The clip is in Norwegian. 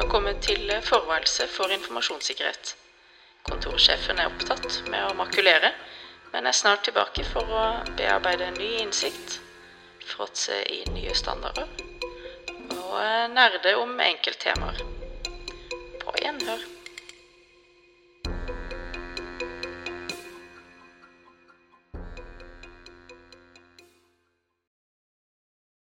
har kommet til eh, forværelse for informasjonssikkerhet. Kontorsjefen er opptatt med å makulere, men er snart tilbake for å bearbeide ny innsikt, fråtse i nye standarder og eh, nerde om enkelttemaer.